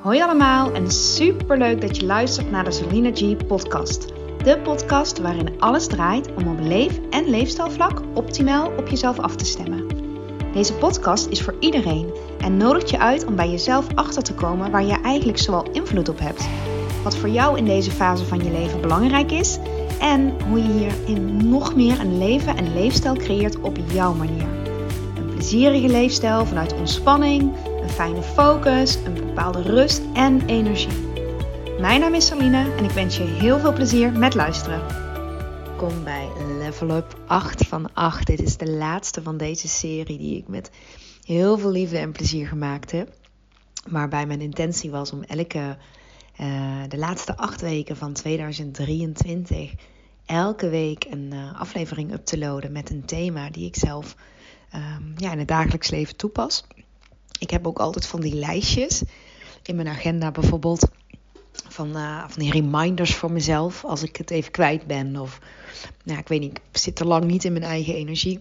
Hoi allemaal en super leuk dat je luistert naar de Selina G podcast. De podcast waarin alles draait om op leef- en leefstijlvlak optimaal op jezelf af te stemmen. Deze podcast is voor iedereen en nodigt je uit om bij jezelf achter te komen waar je eigenlijk zoal invloed op hebt. Wat voor jou in deze fase van je leven belangrijk is en hoe je hierin nog meer een leven en leefstijl creëert op jouw manier. Een plezierige leefstijl vanuit ontspanning, fijne focus, een bepaalde rust en energie. Mijn naam is Saline en ik wens je heel veel plezier met luisteren. Kom bij Level Up 8 van 8. Dit is de laatste van deze serie die ik met heel veel liefde en plezier gemaakt heb. Waarbij mijn intentie was om elke uh, de laatste acht weken van 2023 elke week een uh, aflevering up te loaden met een thema die ik zelf um, ja, in het dagelijks leven toepas. Ik heb ook altijd van die lijstjes in mijn agenda bijvoorbeeld. Van, uh, van die reminders voor mezelf als ik het even kwijt ben. Of nou, ik weet niet, ik zit te lang niet in mijn eigen energie.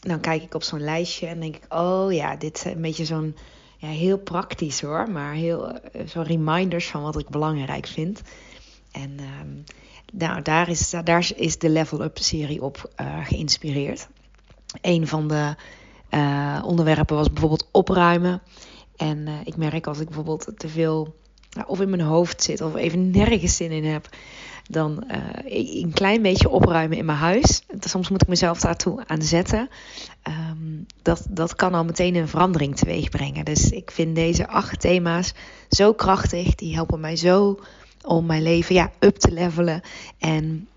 Dan kijk ik op zo'n lijstje en denk ik, oh ja, dit is een beetje zo'n ja, heel praktisch hoor. Maar heel uh, zo'n reminders van wat ik belangrijk vind. En um, nou, daar, is, daar is de Level Up serie op uh, geïnspireerd. Een van de uh, onderwerpen was bijvoorbeeld opruimen. En uh, ik merk als ik bijvoorbeeld te veel nou, of in mijn hoofd zit of even nergens zin in heb, dan uh, een klein beetje opruimen in mijn huis. Soms moet ik mezelf daartoe aan zetten. Um, dat, dat kan al meteen een verandering teweeg brengen. Dus ik vind deze acht thema's zo krachtig. Die helpen mij zo om mijn leven ja, up te levelen. En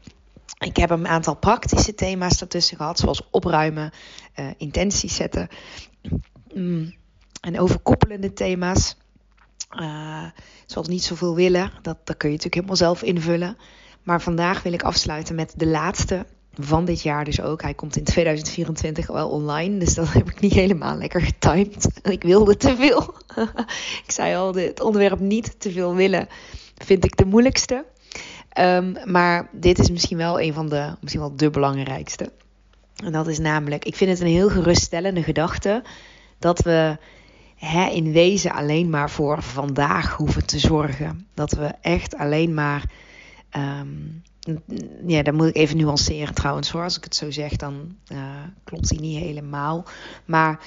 ik heb een aantal praktische thema's ertussen gehad, zoals opruimen, uh, intenties zetten mm, en overkoppelende thema's. Uh, zoals niet zoveel willen, dat, dat kun je natuurlijk helemaal zelf invullen. Maar vandaag wil ik afsluiten met de laatste van dit jaar dus ook. Hij komt in 2024 wel online, dus dat heb ik niet helemaal lekker getimed. Ik wilde te veel. ik zei al, het onderwerp niet te veel willen vind ik de moeilijkste. Um, maar dit is misschien wel een van de, misschien wel de belangrijkste. En dat is namelijk, ik vind het een heel geruststellende gedachte dat we hè, in wezen alleen maar voor vandaag hoeven te zorgen. Dat we echt alleen maar, um, ja, dat moet ik even nuanceren trouwens hoor. Als ik het zo zeg, dan uh, klopt die niet helemaal. Maar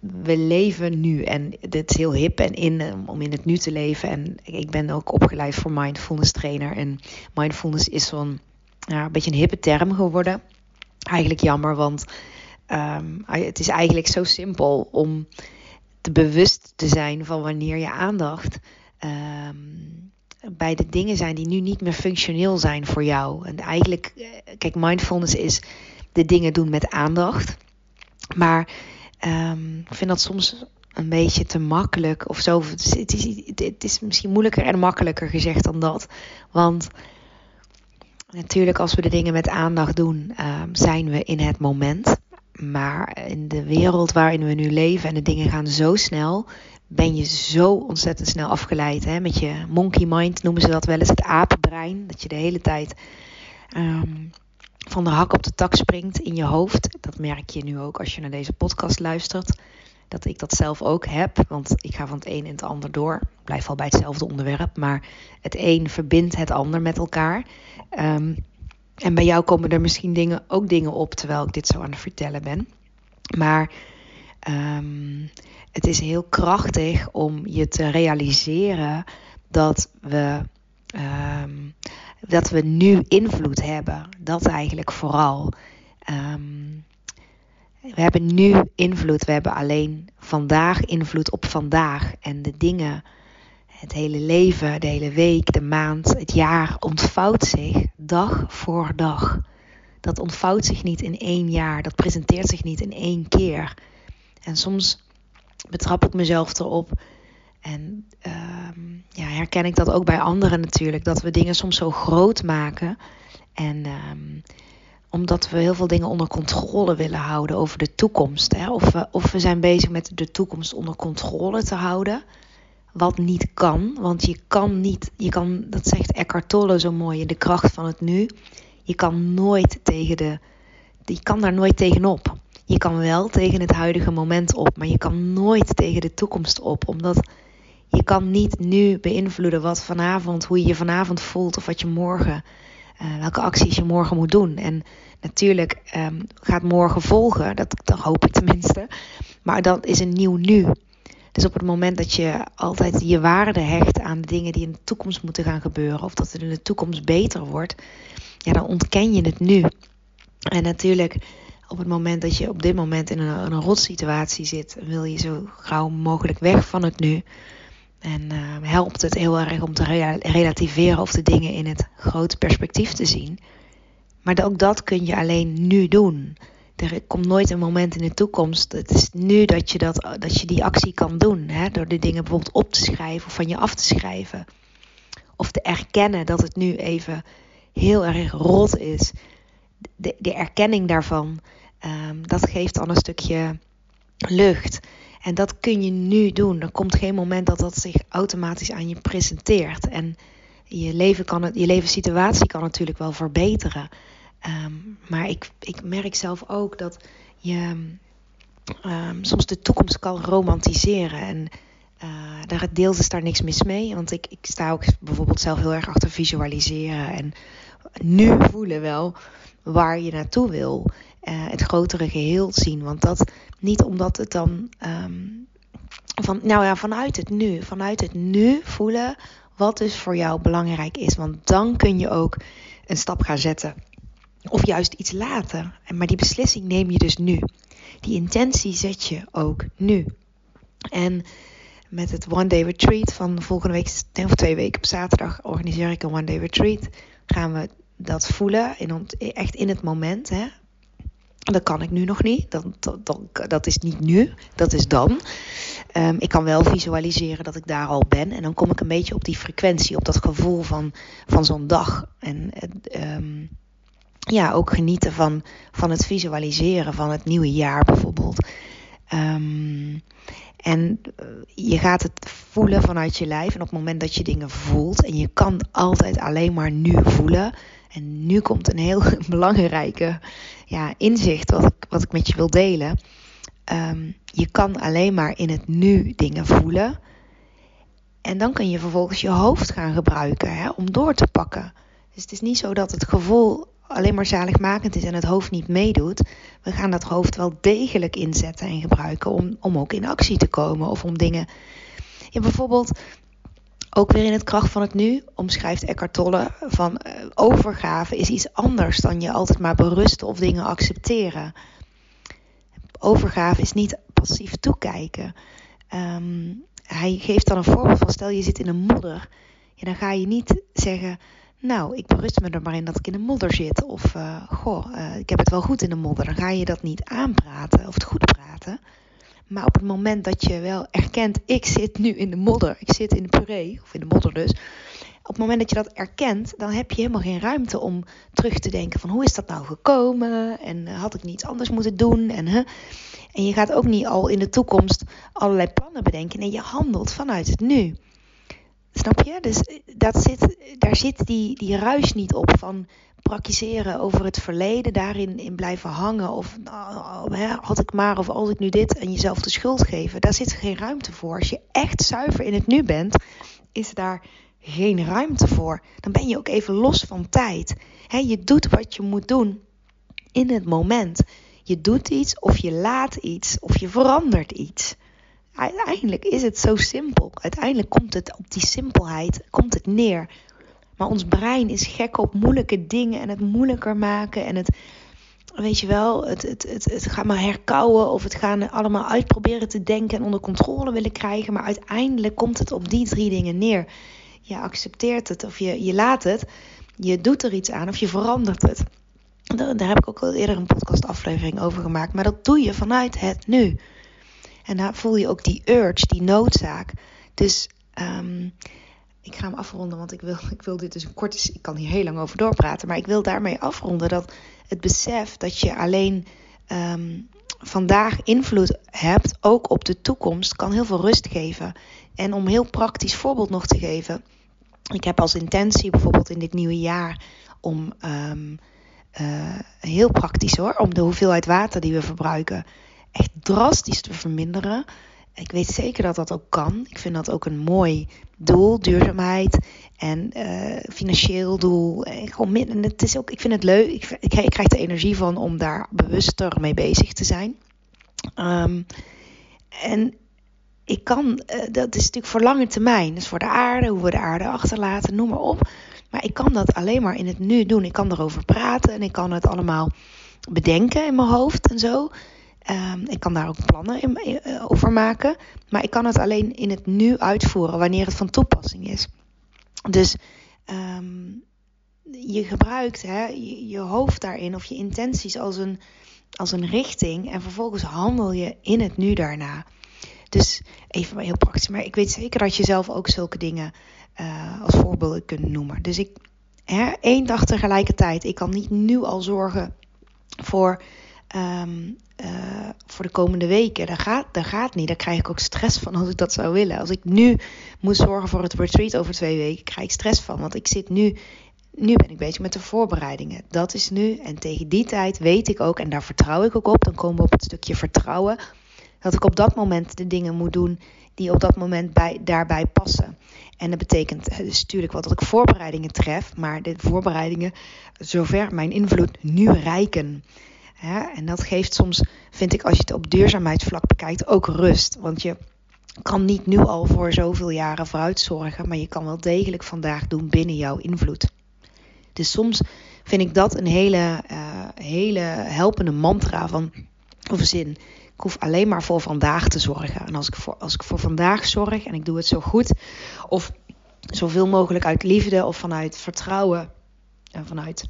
we leven nu en dit is heel hip en in om in het nu te leven. En ik ben ook opgeleid voor mindfulness trainer. En mindfulness is zo'n ja, een beetje een hippe term geworden. Eigenlijk jammer, want um, het is eigenlijk zo simpel om te bewust te zijn van wanneer je aandacht um, bij de dingen zijn die nu niet meer functioneel zijn voor jou. En eigenlijk, kijk, mindfulness is de dingen doen met aandacht. Maar Um, ik vind dat soms een beetje te makkelijk of zo. Het is, het, is, misschien moeilijker en makkelijker gezegd dan dat. Want natuurlijk, als we de dingen met aandacht doen, um, zijn we in het moment. Maar in de wereld waarin we nu leven en de dingen gaan zo snel, ben je zo ontzettend snel afgeleid. Hè? Met je monkey mind noemen ze dat wel eens, het apenbrein. Dat je de hele tijd. Um, van de hak op de tak springt in je hoofd. Dat merk je nu ook als je naar deze podcast luistert. Dat ik dat zelf ook heb, want ik ga van het een in het ander door. Ik blijf al bij hetzelfde onderwerp, maar het een verbindt het ander met elkaar. Um, en bij jou komen er misschien dingen, ook dingen op terwijl ik dit zo aan het vertellen ben. Maar um, het is heel krachtig om je te realiseren dat we um, dat we nu invloed hebben. Dat eigenlijk vooral. Um, we hebben nu invloed. We hebben alleen vandaag invloed op vandaag. En de dingen, het hele leven, de hele week, de maand, het jaar ontvouwt zich dag voor dag. Dat ontvouwt zich niet in één jaar. Dat presenteert zich niet in één keer. En soms betrap ik mezelf erop en um, ja, herken ik dat ook bij anderen natuurlijk. Dat we dingen soms zo groot maken. En um, omdat we heel veel dingen onder controle willen houden over de toekomst. Hè? Of, we, of we zijn bezig met de toekomst onder controle te houden. Wat niet kan. Want je kan niet, je kan, dat zegt Eckhart Tolle zo mooi, de kracht van het nu. Je kan nooit tegen de, je kan daar nooit tegenop. Je kan wel tegen het huidige moment op, maar je kan nooit tegen de toekomst op. Omdat Je kan niet nu beïnvloeden wat vanavond, hoe je je vanavond voelt of wat je morgen, uh, welke acties je morgen moet doen. En natuurlijk um, gaat morgen volgen, dat, hoop ik tenminste. Maar dat is een nieuw nu. Dus op het moment dat je altijd je waarde hecht aan de dingen die in de toekomst moeten gaan gebeuren, of dat het in de toekomst beter wordt, ja, dan ontken je het nu. En natuurlijk, op het moment dat je op dit moment in een, een rotsituatie zit, wil je zo gauw mogelijk weg van het nu. En uh, helpt het heel erg om te relativeren of de dingen in het grote perspectief te zien. Maar ook dat kun je alleen nu doen. Er komt nooit een moment in de toekomst. Het is nu dat je, dat, dat je die actie kan doen. Hè? Door de dingen bijvoorbeeld op te schrijven of van je af te schrijven. Of te erkennen dat het nu even heel erg rot is. De, de erkenning daarvan, um, dat geeft dan een stukje lucht. En dat kun je nu doen. Er komt geen moment dat dat zich automatisch aan je presenteert. En je, leven kan, je levenssituatie kan natuurlijk wel verbeteren. Um, maar ik, ik merk zelf ook dat je um, soms de toekomst kan romantiseren. En uh, daar deels is daar niks mis mee. Want ik, ik sta ook bijvoorbeeld zelf heel erg achter visualiseren. En nu voelen wel waar je naartoe wil. Uh, het grotere geheel zien. Want dat niet omdat het dan. Um, van, nou ja, vanuit het nu. Vanuit het nu voelen wat dus voor jou belangrijk is. Want dan kun je ook een stap gaan zetten. Of juist iets later. Maar die beslissing neem je dus nu. Die intentie zet je ook nu. En met het One Day Retreat van volgende week, of twee weken op zaterdag, organiseer ik een One Day Retreat. Gaan we dat voelen, in, echt in het moment. Hè? Dat kan ik nu nog niet. Dat, dat, dat, is niet nu, dat is dan. Um, ik kan wel visualiseren dat ik daar al ben. En dan kom ik een beetje op die frequentie, op dat gevoel van, van zo'n dag. En um, ja, ook genieten van, van het visualiseren van het nieuwe jaar bijvoorbeeld. Um, en eh, je gaat het voelen vanuit je lijf. En op het moment dat je dingen voelt, en je kan altijd alleen maar nu voelen. En nu komt een heel belangrijke ja, inzicht wat ik, wat ik met je wil delen. Um, je kan alleen maar in het nu dingen voelen. En dan kun je vervolgens je hoofd gaan gebruiken hè, om door te pakken. Dus het is niet zo dat het gevoel alleen maar zaligmakend is en het hoofd niet meedoet. We gaan dat hoofd wel degelijk inzetten en gebruiken om, om ook in actie te komen of om dingen. Ja, bijvoorbeeld ook weer in het kracht van het nu omschrijft Eckhart Tolle van uh, overgave is iets anders dan je altijd maar berusten of dingen accepteren. Overgave is niet passief toekijken. Um, hij geeft dan een voorbeeld van stel je zit in een modder. Dan ga je niet zeggen nou, ik berust me er maar in dat ik in de modder zit. Of, uh, goh, uh, ik heb het wel goed in de modder. Dan ga je dat niet aanpraten of het goed praten. Maar op het moment dat je wel erkent, ik zit nu in de modder. Ik zit in de puree, of in de modder dus. Op het moment dat je dat erkent, dan heb je helemaal geen ruimte om terug te denken van hoe is dat nou gekomen? En uh, had ik niet anders moeten doen? En, huh? en je gaat ook niet al in de toekomst allerlei plannen bedenken. Nee, je handelt vanuit het nu. Snap je? Dus eh, dat zit, daar zit die, die ruis niet op van praktiseren over het verleden, daarin in blijven hangen. Of nou, hè, had ik maar, of als ik nu dit en jezelf de schuld geven. Daar zit geen ruimte voor. Als je echt zuiver in het nu bent, is daar geen ruimte voor. Dan ben je ook even los van tijd. Hè, je doet wat je moet doen in het moment. Je doet iets of je laat iets of je verandert iets. Uiteindelijk is het zo simpel. Uiteindelijk komt het op die simpelheid komt het neer. Maar ons brein is gek op moeilijke dingen en het moeilijker maken en het, weet je wel, het, het, het, het gaan maar herkauwen of het gaan allemaal uitproberen te denken en onder controle willen krijgen. Maar uiteindelijk komt het op die drie dingen neer. Je accepteert het of je, je laat het, je doet er iets aan of je verandert het. Daar heb ik ook al eerder een podcastaflevering over gemaakt. Maar dat doe je vanuit het nu. En daar voel je ook die urge, die noodzaak. Dus um, ik ga hem afronden, want ik wil, ik wil dit dus een korte. Ik kan hier heel lang over doorpraten, maar ik wil daarmee afronden dat het besef dat je alleen um, vandaag invloed hebt, ook op de toekomst, kan heel veel rust geven. En om heel praktisch voorbeeld nog te geven. Ik heb als intentie bijvoorbeeld in dit nieuwe jaar om um, uh, heel praktisch hoor, om de hoeveelheid water die we verbruiken echt drastisch te verminderen. Ik weet zeker dat dat ook kan. Ik vind dat ook een mooi doel, duurzaamheid en uh, financieel doel. En gewoon en het is ook, ik vind het leuk. Ik, ik, krijg er energie van om daar bewuster mee bezig te zijn. Um, en ik kan, uh, dat is natuurlijk voor lange termijn. Dus voor de aarde, hoe we de aarde achterlaten, noem maar op. Maar ik kan dat alleen maar in het nu doen. Ik kan erover praten en ik kan het allemaal bedenken in mijn hoofd en zo. Um, ik kan daar ook plannen in, uh, over maken. Maar ik kan het alleen in het nu uitvoeren wanneer het van toepassing is. Dus um, je gebruikt hè, je, hoofd daarin of je intenties als een, als een richting. En vervolgens handel je in het nu daarna. Dus even heel praktisch. Maar ik weet zeker dat je zelf ook zulke dingen uh, als voorbeelden kunt noemen. Dus ik, hè, één dag tegelijkertijd. Ik kan niet nu al zorgen voor um, uh, voor de komende weken. Dat gaat, gaat niet. Daar krijg ik ook stress van als ik dat zou willen. Als ik nu moet zorgen voor het retreat over twee weken, krijg ik stress van. Want ik zit nu, nu ben ik bezig met de voorbereidingen. Dat is nu. En tegen die tijd weet ik ook, en daar vertrouw ik ook op. Dan komen we op het stukje vertrouwen. Dat ik op dat moment de dingen moet doen die op dat moment bij, daarbij passen. En dat betekent dus natuurlijk wel dat ik voorbereidingen tref, maar de voorbereidingen, zover mijn invloed, nu rijken. En dat geeft soms, vind ik, als je het op duurzaamheidsvlak bekijkt, ook rust. Want je kan niet nu al voor zoveel jaren vooruit zorgen, maar je kan wel degelijk vandaag doen binnen jouw invloed. Dus soms vind ik dat een hele, uh, hele helpende mantra van, of zin. Ik hoef alleen maar voor vandaag te zorgen. En als ik voor, als ik voor vandaag zorg en ik doe het zo goed, of zoveel mogelijk uit liefde of vanuit vertrouwen en vanuit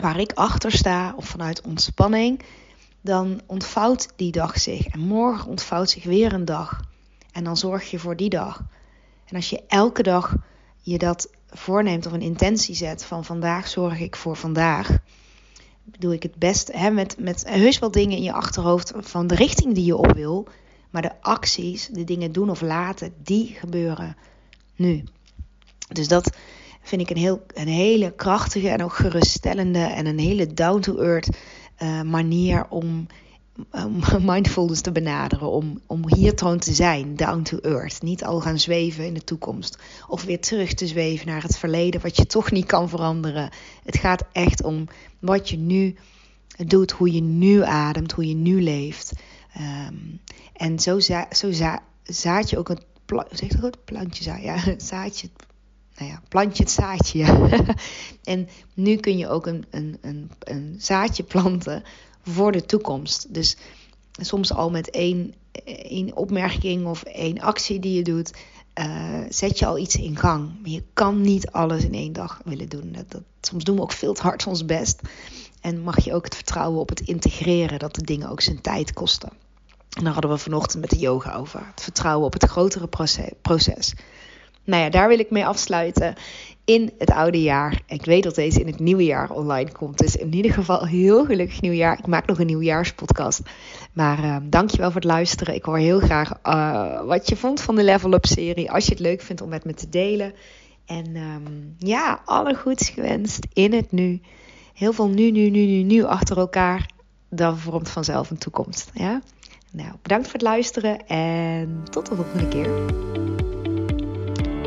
waar ik achter sta of vanuit ontspanning, dan ontvouwt die dag zich. En morgen ontvouwt zich weer een dag. En dan zorg je voor die dag. En als je elke dag je dat voorneemt of een intentie zet van vandaag zorg ik voor vandaag, doe ik het best hè, met, met heus wel dingen in je achterhoofd van de richting die je op wil. Maar de acties, de dingen doen of laten, die gebeuren nu. Dus dat, vind ik een, heel, een hele krachtige en ook geruststellende en een hele down-to-earth uh, manier om mindfulness te benaderen. Om, om hier troon te zijn, down to earth. Niet al gaan zweven in de toekomst. Of weer terug te zweven naar het verleden, wat je toch niet kan veranderen. Het gaat echt om wat je nu doet, hoe je nu ademt, hoe je nu leeft. Um, en zo, za zo za zaad je ook een zeg dat goed? Plantje zaad, ja, zaadje, nou ja, plant je het zaadje. en nu kun je ook een, een, een, een zaadje planten voor de toekomst. Dus soms al met één, opmerking of één actie die je doet, uh, zet je al iets in gang. Maar je kan niet alles in één dag willen doen. Dat, soms doen we ook veel te hard ons best. En mag je ook het vertrouwen op het integreren dat de dingen ook zijn tijd kosten. En daar hadden we vanochtend met de yoga over. Het vertrouwen op het grotere proces nou ja, daar wil ik mee afsluiten in het oude jaar. Ik weet dat deze in het nieuwe jaar online komt. Dus in ieder geval heel gelukkig nieuwjaar. Ik maak nog een nieuwjaarspodcast. Maar uh, dankjewel voor het luisteren. Ik hoor heel graag uh, wat je vond van de Level Up serie. Als je het leuk vindt om met me te delen. En um, ja, alle goeds gewenst in het nu. Heel veel nu, nu, nu, nu, nu achter elkaar. Dan vormt vanzelf een toekomst. Ja? Nou, bedankt voor het luisteren en tot de volgende keer.